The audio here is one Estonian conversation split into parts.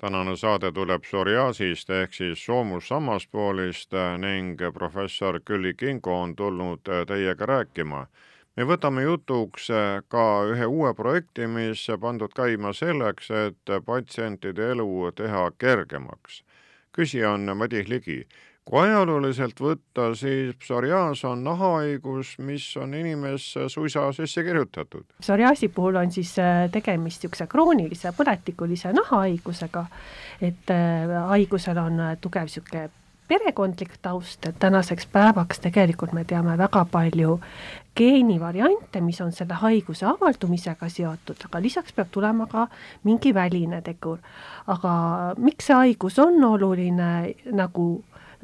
tänane saade tuleb psoriaasist ehk siis soomussammaspoolist ning professor Külli Kingo on tulnud teiega rääkima. me võtame jutuks ka ühe uue projekti, mis pandud käima selleks, et patsientide elu teha kergemaks. küsija on Madis Ligi kui ajalooliselt võtta, siis psoriaas on nahahaigus, mis on inimesse suisa sisse kirjutatud. psoriaasi puhul on siis äh, tegemist niisuguse kroonilise põletikulise nahahaigusega, et äh, haigusel on äh, tugev niisugune perekondlik taust, et tänaseks päevaks tegelikult me teame väga palju geenivariante, mis on selle haiguse avaldumisega seotud, aga lisaks peab tulema ka mingi väline tegur. aga miks see haigus on oluline, nagu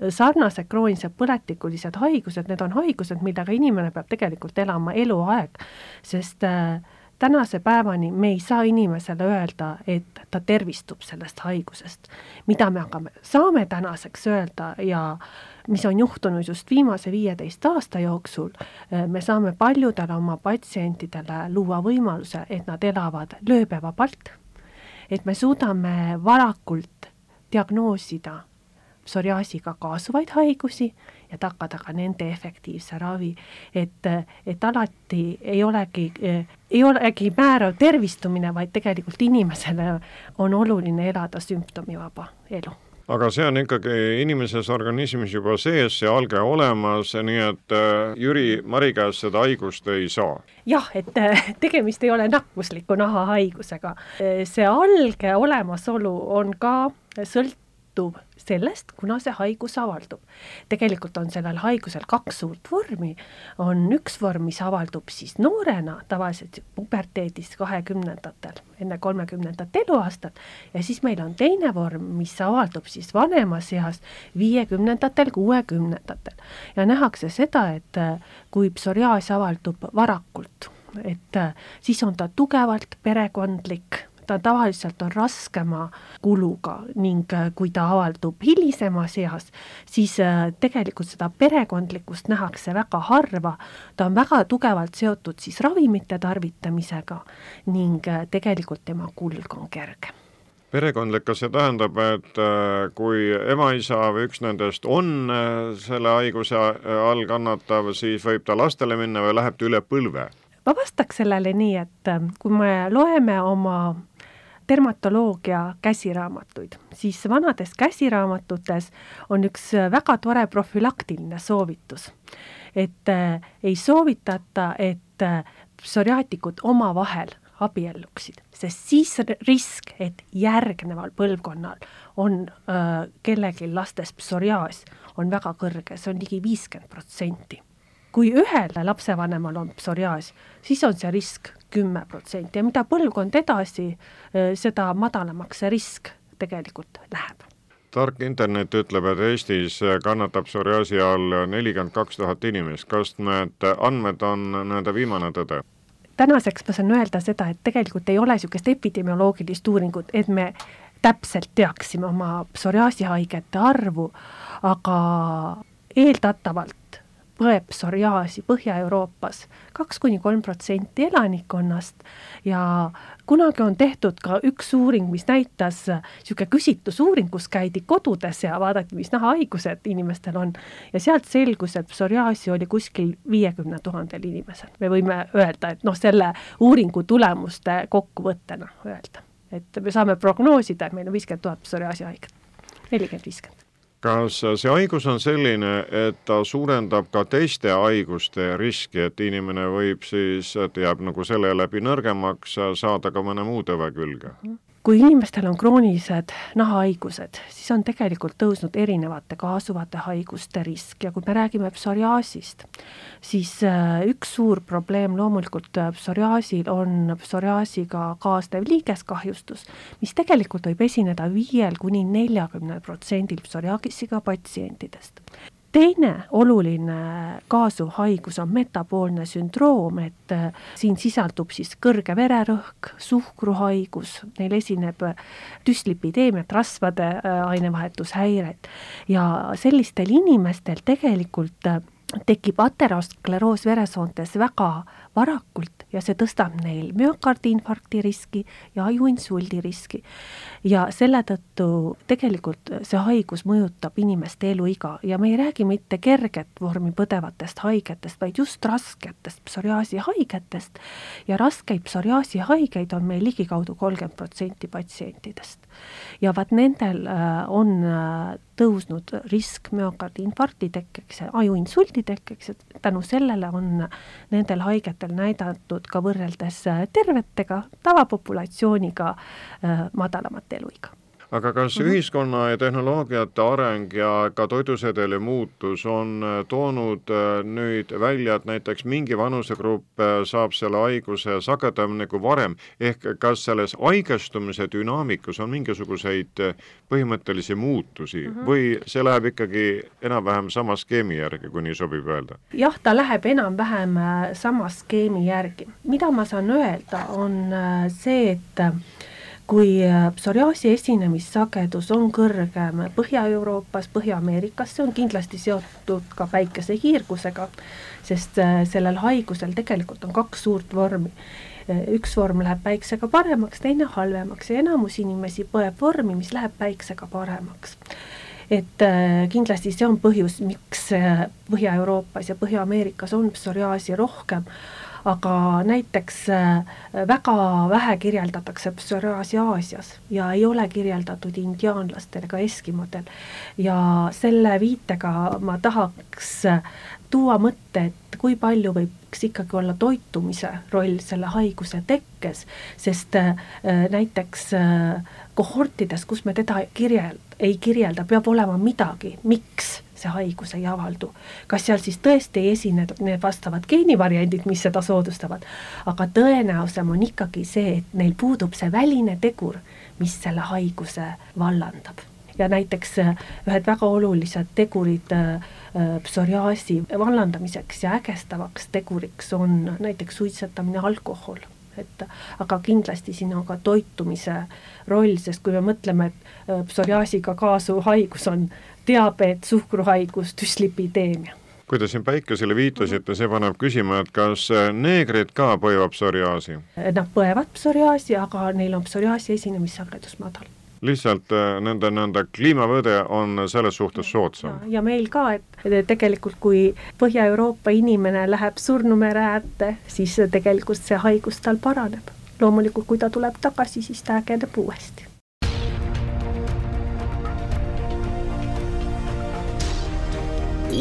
sarnased kroonilised põletikulised haigused, need on haigused, millega inimene peab tegelikult elama eluaeg, sest äh, tänase päevani me ei saa inimesele öelda, et ta tervistub sellest haigusest. mida me aga saame tänaseks öelda ja mis on juhtunud just viimase viieteist aasta jooksul, äh, me saame paljudele oma patsientidele luua võimaluse, et nad elavad lööbevabalt, et me suudame varakult diagnoosida psoriaasiga kaasuvaid haigusi ja tagada ka nende efektiivse ravi. et, et alati ei olegi, ei olegi määrav tervistumine, vaid tegelikult inimesele on oluline elada sümptomivaba elu aga see on ikkagi inimeses organismis juba sees, see alge olemas, nii et äh, Jüri Mari käest seda haigust ei saa? jah, et äh, tegemist ei ole nakkusliku nahahaigusega. see alge olemasolu on ka sõltuv sellest, kuna see haigus avaldub. tegelikult on sellel haigusel kaks suurt vormi, on üks vorm, mis avaldub siis noorena, tavaliselt puberteedis kahekümnendatel, enne kolmekümnendat eluaastat, ja siis meil on teine vorm, mis avaldub siis vanemas eas, viiekümnendatel, kuuekümnendatel. ja nähakse seda, et äh, kui psoriaas avaldub varakult, et äh, siis on ta tugevalt perekondlik ta tavaliselt on raskema kuluga ning äh, kui ta avaldub hilisemas eas, siis äh, tegelikult seda perekondlikkust nähakse väga harva, ta on väga tugevalt seotud siis ravimite tarvitamisega ning äh, tegelikult tema kulg on kergem perekondlik, kas see tähendab, et kui ema-isa või üks nendest on selle haiguse all kannatav, siis võib ta lastele minna või läheb ta üle põlve? ma vastaks sellele nii, et kui me loeme oma dermatoloogia käsiraamatuid, siis vanades käsiraamatutes on üks väga tore profülaktiline soovitus. et äh, ei soovitata, et äh, psoriaatikud omavahel abielluksid, sest siis risk, et järgneval põlvkonnal on äh, kellelgi lastes psoriaas, on väga kõrge, see on ligi viiskümmend protsenti kui ühel lapsevanemal on psoriaas, siis on see risk kümme protsenti. Ja mida põlvkond edasi, eh, seda madalamaks see risk tegelikult läheb. Tark internet ütleb, et Eestis kannatab psoriaasi all nelikümmend kaks tuhat inimest, kas need andmed on nii-öelda viimane tõde? tänaseks ma saan öelda seda, et tegelikult ei ole niisugust epidemioloogilist uuringut, et me täpselt teaksime oma psoriaasihaigete arvu, aga eeldatavalt põeb psoriaasi Põhja-Euroopas. Kaks kuni kolm protsenti elanikkonnast. Ja kunagi on tehtud ka üks uuring, mis näitas, niisugune küsitlusuuring, kus käidi kodudes ja vaadati, mis nahahaigused inimestel on. Ja sealt selgus, et psoriaasi oli kuskil viiekümne tuhandel inimesel. me võime öelda, et noh, selle uuringu tulemuste kokkuvõttena öelda, et me saame prognoosida, et meil on viiskümmend tuhat psoriaasi haiget, nelikümmend, viiskümmend kas see haigus on selline, et ta suurendab ka teiste haiguste riski, et inimene võib siis, et jääb nagu selle läbi nõrgemaks, saada ka mõne muu tõve külge? Kui inimestel on kroonilised nahahaigused, siis on tegelikult tõusnud erinevate kaasuvate haiguste risk. Ja kui me räägime psoriaasist, siis äh, üks suur probleem loomulikult äh, psoriaasil on psoriaasiga kaasnev liigeskahjustus, mis tegelikult võib esineda viiel kuni neljakümnel protsendil psoriaasiga patsientidest teine oluline kaasuv haigus on metaboolne sündroom, et äh, siin sisaldub siis kõrge vererõhk, suhkruhaigus, neil esineb düslipideemiat, rasvade äh, ainevahetushäired ja sellistel inimestel tegelikult äh, tekib ateroskleroos veresoontes väga varakult ja see tõstab neil müokardiinfarkti riski ja ajuinsuldi riski. ja selle tõttu tegelikult see haigus mõjutab inimeste eluiga ja me ei räägi mitte kerget vormi põdevatest haigetest, vaid just rasketest psoriaasi haigetest ja raskeid psoriaasi haigeid on meil ligikaudu kolmkümmend protsenti patsientidest. Ja vaat nendel äh, on äh, tõusnud risk müokardiinfarkti tekkeks ja ajuinsuldi tekkeks, et tänu sellele on nendel haigetel näidatud ka võrreldes äh, tervetega tavapopulatsiooniga madalamat eluiga aga kas mm -hmm. ühiskonna ja tehnoloogiate areng ja ka toidusedeli muutus on äh, toonud nüüd välja, et näiteks mingi vanusegrupp saab selle haiguse sagedamini kui varem, ehk kas selles haigestumise dünaamikas on mingisuguseid põhimõttelisi muutusi mm -hmm. või see läheb ikkagi enam-vähem sama skeemi järgi, kui nii sobib öelda? jah, ta läheb enam-vähem sama skeemi järgi. mida ma saan öelda, on see, et kui psoriaasi esinemissagedus on kõrgem Põhja-Euroopas, Põhja-Ameerikas, see on kindlasti seotud ka päikesehiirgusega, sest äh, sellel haigusel tegelikult on kaks suurt vormi. Äh, üks vorm läheb päiksega paremaks, teine halvemaks ja enamus inimesi põeb vormi, mis läheb päiksega paremaks et äh, kindlasti see on põhjus, miks Põhja-Euroopas ja Põhja-Ameerikas on psoriaasi rohkem aga näiteks äh, väga vähe kirjeldatakse psoriaasi Aasias ja ei ole kirjeldatud indiaanlastel ega eskimodel. ja selle viitega ma tahaks tuua mõtte, et kui palju võiks ikkagi olla toitumise roll selle haiguse tekkes, sest äh, näiteks äh, kohortides, kus me teda kirjel-, ei kirjelda, peab olema midagi, miks see haigus ei avaldu. kas seal siis tõesti ei esine need vastavad geenivariandid, mis seda soodustavad, aga tõenäosem on ikkagi see, et neil puudub see väline tegur, mis selle haiguse vallandab. Ja näiteks äh, ühed väga olulised tegurid äh, äh, psoriaasi vallandamiseks ja ägestavaks teguriks on näiteks suitsetamine, alkohol. Et aga kindlasti siin on ka toitumise roll, sest kui me mõtleme, et psoriaasiga kaasuv haigus on diabeet, suhkruhaigus, düslipideemia. kui te siin päikesele viitasite, see paneb küsima, et kas neegrid ka põevad psoriaasi? Nad põevad psoriaasi, aga neil on psoriaasi esinemissagedus madal lihtsalt äh, nende, nende kliimavõde on selles suhtes soodsam. ja meil ka, et tegelikult kui Põhja-Euroopa inimene läheb Surnumere äärde, siis tegelikult see haigus tal paraneb. loomulikult, kui ta tuleb tagasi, siis ta ägeneb uuesti.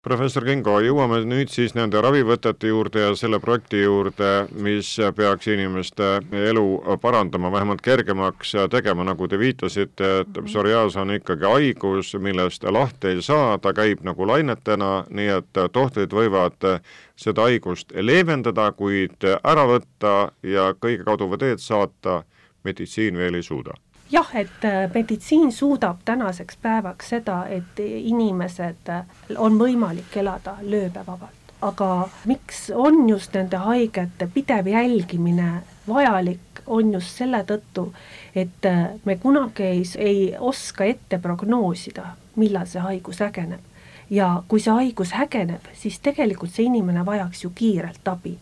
professor Kingo, jõuame nüüd siis nende ravivõtete juurde ja selle projekti juurde, mis peaks inimeste elu parandama, vähemalt kergemaks tegema, nagu te viitasite, et psoriaas on ikkagi haigus, millest lahti ei saa, ta käib nagu lainetena, nii et tohtrid võivad seda haigust leevendada, kuid ära võtta ja kõige kaduva teed saata meditsiin veel ei suuda jah, et äh, meditsiin suudab tänaseks päevaks seda, et inimesed äh, on võimalik elada lööbevabalt. aga miks on just nende haigete pidev jälgimine vajalik, on just selle tõttu, et äh, me kunagi ei, ei oska ette prognoosida, millal see haigus ägeneb. ja kui see haigus ägeneb, siis tegelikult see inimene vajaks ju kiirelt abi.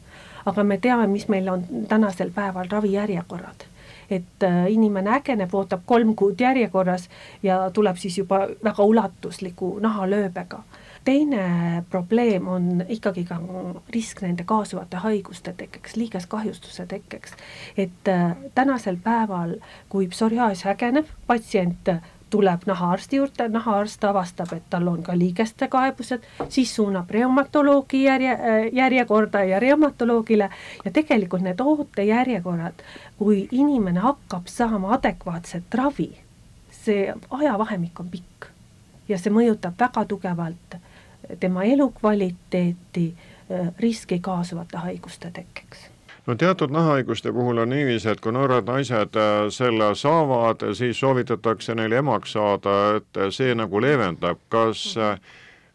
aga me teame, mis meil on tänasel päeval ravijärjekorrad et äh, inimene ägeneb, ootab kolm kuud järjekorras ja tuleb siis juba väga ulatusliku nahalööbega teine probleem on ikkagi ka risk nende kaasuvate haiguste tekkeks, liigeskahjustuse tekkeks. et äh, tänasel päeval, kui psoriaas ägeneb, patsient tuleb nahaarsti juurde, nahaarst avastab, et tal on ka liigeste kaebused, siis suunab reumatoloogi järje, järjekorda ja reumatoloogile ja tegelikult need ootejärjekorrad, kui inimene hakkab saama adekvaatset ravi, see ajavahemik on pikk ja see mõjutab väga tugevalt tema elukvaliteeti, riski kaasuvate haiguste tekkeks no teatud nahahaiguste puhul on niiviisi, et kui noored naised äh, selle saavad, siis soovitatakse neil emaks saada, et see nagu leevendab, kas äh,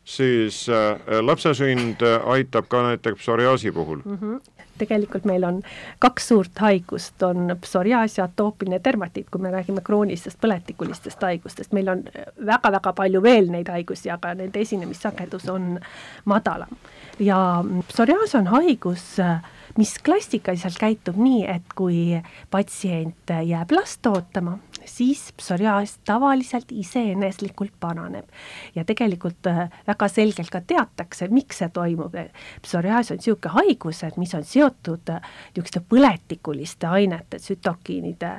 siis äh, lapse sünd aitab ka näiteks psoriaasi puhul mm? -hmm tegelikult meil on kaks suurt haigust, on psoriaas ja atoopiline dermatiit, kui me räägime kroonilistest põletikulistest haigustest, meil on väga-väga palju veel neid haigusi, aga nende esinemissagedus on madalam. ja psoriaas on haigus äh, mis klassikaliselt käitub nii, et kui patsient jääb last ootama, siis psoriaas tavaliselt iseeneslikult paraneb. ja tegelikult äh, väga selgelt ka teatakse, miks see toimub. psoriaas on niisugune haigus, et mis on seotud äh, niisuguste põletikuliste ainete, tsütokiinide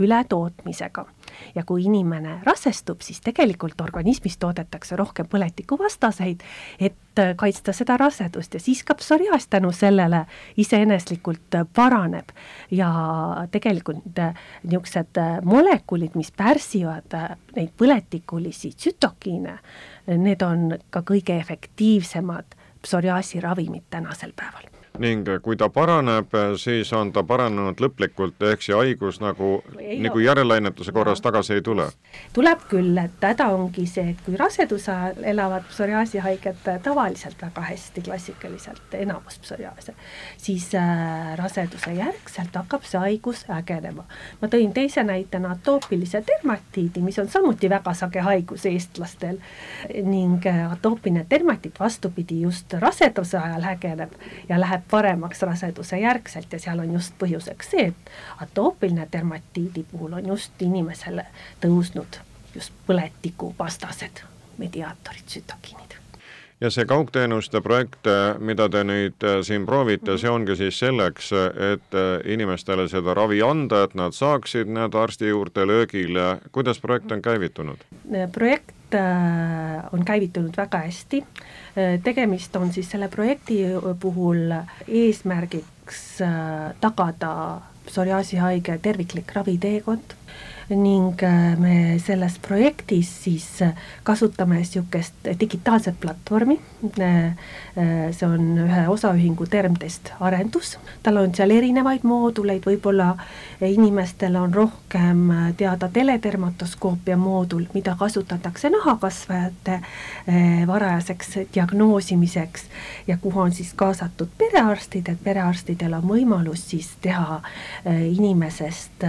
ületootmisega. Ja kui inimene rasestub, siis tegelikult organismis toodetakse rohkem põletikuvastaseid, et äh, kaitsta seda rasedust ja siis ka psoriaas tänu sellele iseeneslikult äh, paraneb. ja tegelikult äh, niisugused molekulid, mis pärsivad neid põletikulisi tsütokiine, need on ka kõige efektiivsemad psoriaasi ravimid tänasel päeval ning kui ta paraneb, siis on ta paranenud lõplikult, ehk see haigus nagu, nagu järeleainetuse korras tagasi ei tule? tuleb küll, et häda ongi see, et kui raseduse ajal elavad psoriaasihaiged tavaliselt väga hästi, klassikaliselt, enamus psoriaase, siis äh, raseduse järgselt hakkab see haigus ägenema. ma tõin teise näitena atoopilise dermatiidi, mis on samuti väga sage haigus eestlastel ning äh, atoopiline dermatiit vastupidi just raseduse ajal ägeneb ja läheb paremaks raseduse järgselt ja seal on just põhjuseks see, et atoopiline dermatiidi puhul on just inimesele tõusnud just põletikuvastased mediaatorid, tsütokiinid ja see kaugteenuste projekt, mida te nüüd äh, siin proovite, see ongi siis selleks, et äh, inimestele seda ravi anda, et nad saaksid need arsti juurde löögile, kuidas projekt on käivitunud? projekt Äh, on käivitunud väga hästi. Äh, tegemist on siis selle projekti puhul eesmärgiks äh, tagada psoriaasihaige terviklik raviteekond ning äh, me selles projektis siis äh, kasutame niisugust digitaalset platvormi, äh, see on ühe osaühingu Termtest arendus, tal on seal erinevaid mooduleid, võib-olla inimestel on rohkem teada teledermatoskoopia moodul, mida kasutatakse nahakasvajate varajaseks diagnoosimiseks ja kuhu on siis kaasatud perearstid, et perearstidel on võimalus siis teha inimesest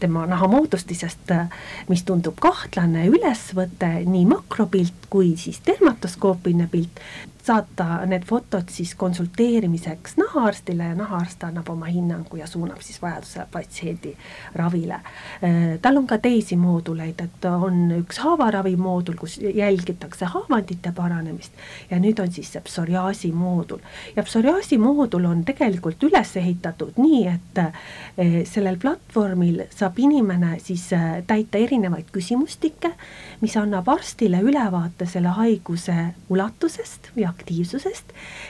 tema nahamoodustis sellisest, äh, mis tundub kahtlane ülesvõte, nii makropilt kui siis dermatoskoopiline pilt, saata need fotod siis konsulteerimiseks nahaarstile ja nahaarst annab oma hinnangu ja suunab siis vajadusel patsiendi ravile. Äh, tal on ka teisi mooduleid, et on üks haavaravi moodul, kus jälgitakse haavandite paranemist ja nüüd on siis see psoriaasi moodul. ja psoriaasi moodul on tegelikult üles ehitatud nii, et äh, sellel platvormil saab inimene siis äh, täita erinevaid küsimustikke, mis annab arstile ülevaate selle haiguse ulatusest ja aktiivsusest.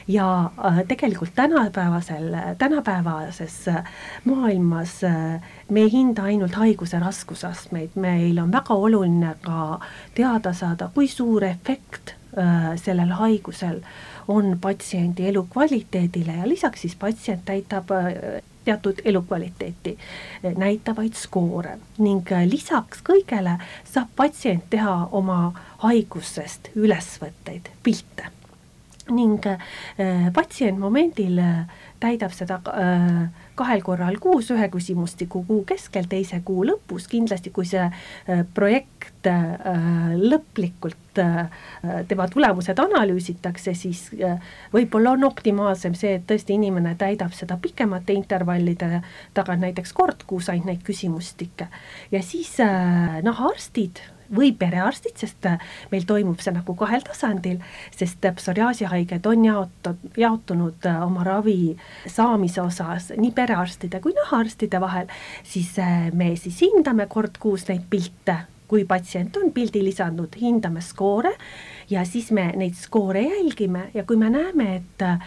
Ja äh, tegelikult tänapäevasel, tänapäevases äh, maailmas äh, me ei hinda ainult haiguse raskusastmeid, meil on väga oluline ka teada saada, kui suur efekt sellel haigusel on patsiendi elukvaliteedile. Ja lisaks siis patsient täidab teatud elukvaliteeti näitavaid skoore. Ning lisaks kõigele saab patsient teha oma haigusest ülesvõtteid, pilte ning äh, patsient momendil äh, täidab seda äh, kahel korral kuus, ühe küsimustiku kuu keskel, teise kuu lõpus, kindlasti kui see projekt lõplikult tema tulemused analüüsitakse, siis võib-olla on optimaalsem see, et tõesti inimene täidab seda pikemate intervallide tagant, näiteks kord kuus ainult neid küsimustikke. Ja siis noh, arstid või perearstid, sest äh, meil toimub see nagu kahel tasandil, sest äh, psoriaasihaiged on jaotud, jaotunud äh, oma ravi saamise osas nii perearstide kui nahaarstide vahel, siis me siis hindame kord kuus neid pilte. Kui patsient on pildi lisandnud, hindame skoore ja siis me neid skoore jälgime ja kui me näeme, et äh,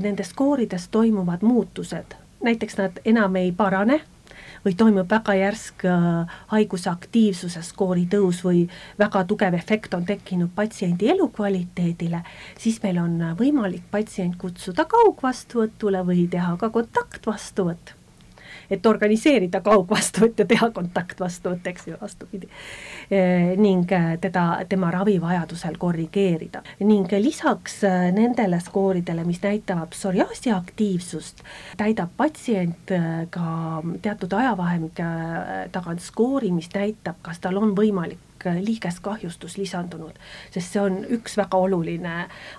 nende skoorides toimuvad muutused, näiteks nad enam ei parane või toimub väga järsk äh, haiguse aktiivsuse skoori tõus või väga tugev efekt on tekkinud patsiendi elukvaliteedile, siis meil on võimalik patsient kutsuda kaugvastuvõtule või teha ka kontaktvastuvõtt et organiseerida kaugvastuvõtt ja teha kontaktvastuvõtt, eks ju, vastupidi. ning äh, teda, tema ravi vajadusel korrigeerida ning lisaks äh, nendele skooridele, mis näitavad psoriaasi aktiivsust, täidab patsient ka teatud ajavahemike tagant skoori, mis näitab, kas tal on võimalik liigeskahjustus lisandunud, sest see on üks väga oluline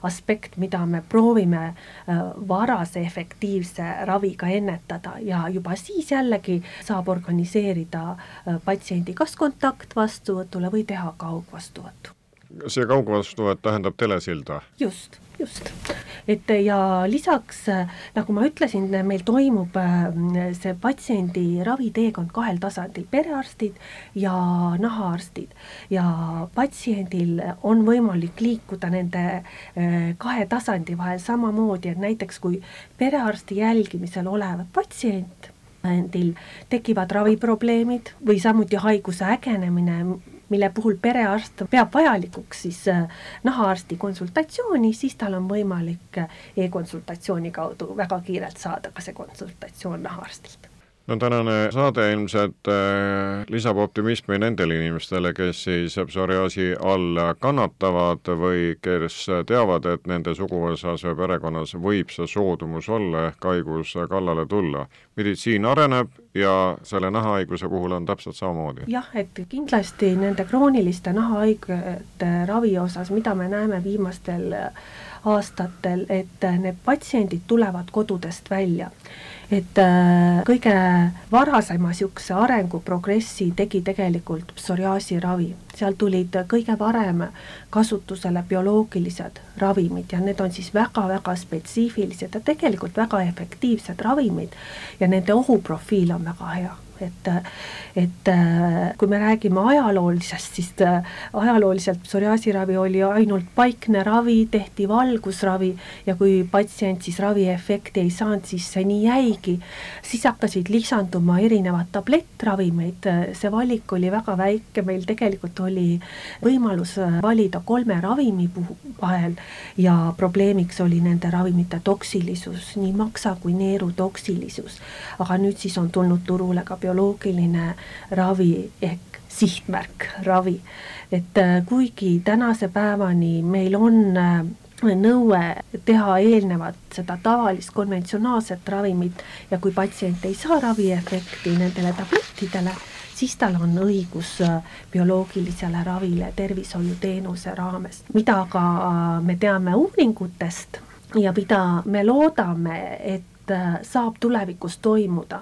aspekt, mida me proovime äh, varase efektiivse raviga ennetada ja juba siis jällegi saab organiseerida äh, patsiendi kas kontaktvastuvõtule või teha kaugvastuvõttu. See kaugvastuvõtt tähendab telesilda? just just, et ja lisaks, nagu ma ütlesin, meil toimub äh, see patsiendi raviteekond kahel tasandil, perearstid ja nahaarstid. ja patsiendil on võimalik liikuda nende äh, kahe tasandi vahel samamoodi, et näiteks kui perearsti jälgimisel olev patsient endil tekivad raviprobleemid või samuti haiguse ägenemine, mille puhul perearst peab vajalikuks siis äh, nahaarsti konsultatsiooni, siis tal on võimalik äh, e-konsultatsiooni kaudu väga kiirelt saada ka see konsultatsioon nahaarstilt no tänane saade ilmselt äh, lisab optimismi nendele inimestele, kes siis psoriaasi all kannatavad või kes teavad, et nende suguvõsas või perekonnas võib see soodumus olla ehk haigus kallale tulla. meditsiin areneb ja selle nahahaiguse puhul on täpselt samamoodi. jah, et kindlasti nende krooniliste nahahaigete ravi osas, mida me näeme viimastel aastatel, et need patsiendid tulevad kodudest välja. Et äh, kõige varasema niisuguse arenguprogressi tegi tegelikult psoriaasi ravi, seal tulid kõige varem kasutusele bioloogilised ravimid ja need on siis väga-väga spetsiifilised ja tegelikult väga efektiivsed ravimid ja nende ohuprofiil on väga hea et, et kui me räägime ajaloolisest, siis äh, ajalooliselt psoriaasiravi oli ainult paikne ravi, tehti valgusravi ja kui patsient siis raviefekti ei saanud, siis see nii jäigi. siis hakkasid lisanduma erinevad tablettravimeid, see valik oli väga väike, meil tegelikult oli võimalus äh, valida kolme ravimi vahel ja probleemiks oli nende ravimite toksilisus, nii maksa kui neeru toksilisus. aga nüüd siis on tulnud turule ka bioloogiline ravi ehk sihtmärk ravi. et äh, kuigi tänase päevani meil on äh, nõue teha eelnevat seda tavalist konventsionaalset ravimit ja kui patsient ei saa raviefekti nendele tablettidele, siis tal on õigus äh, bioloogilisele ravile tervishoiuteenuse raames, mida ka me teame uuringutest ja mida me loodame, et saab tulevikus toimuda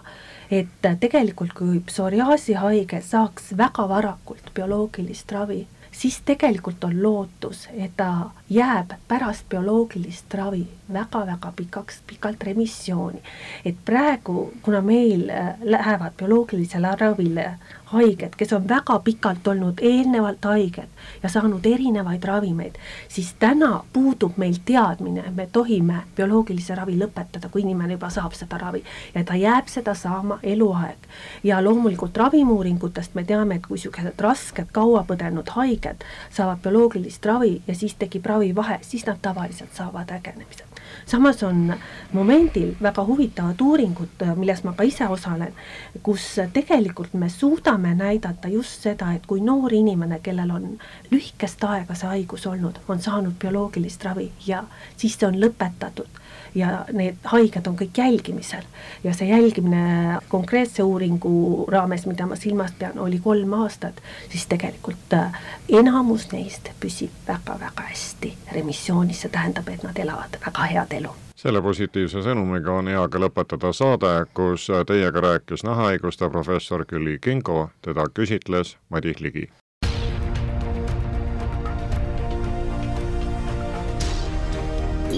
et tegelikult, kui psoriaasihaige saaks väga varakult bioloogilist ravi, siis tegelikult on lootus, et ta jääb pärast bioloogilist ravi väga-väga pikaks, pikalt remissiooni. et praegu, kuna meil äh, lähevad bioloogilisele ravile haiged, kes on väga pikalt olnud eelnevalt haiged ja saanud erinevaid ravimeid, siis täna puudub meil teadmine, me tohime bioloogilise ravi lõpetada, kui inimene juba saab seda ravi ja ta jääb seda saama eluaeg. ja loomulikult ravimuuringutest me teame, et kui niisugused rasked, kaua põdenud haiged saavad bioloogilist ravi ja siis tekib ravivahe, siis nad tavaliselt saavad ägenemise samas on momendil väga huvitavad uuringud, milles ma ka ise osalen, kus tegelikult me suudame näidata just seda, et kui noor inimene, kellel on lühikest aega see haigus olnud, on saanud bioloogilist ravi ja siis see on lõpetatud ja need haiged on kõik jälgimisel. Ja see jälgimine konkreetse uuringu raames, mida ma silmas pean, oli kolm aastat, siis tegelikult äh, enamus neist püsib väga-väga hästi remissioonis, see tähendab, et nad elavad väga head elu. Selle positiivse sõnumiga on hea ka lõpetada saade, kus teiega rääkis nahahaiguste professor Külli Kingo, teda küsitles Madis Ligi.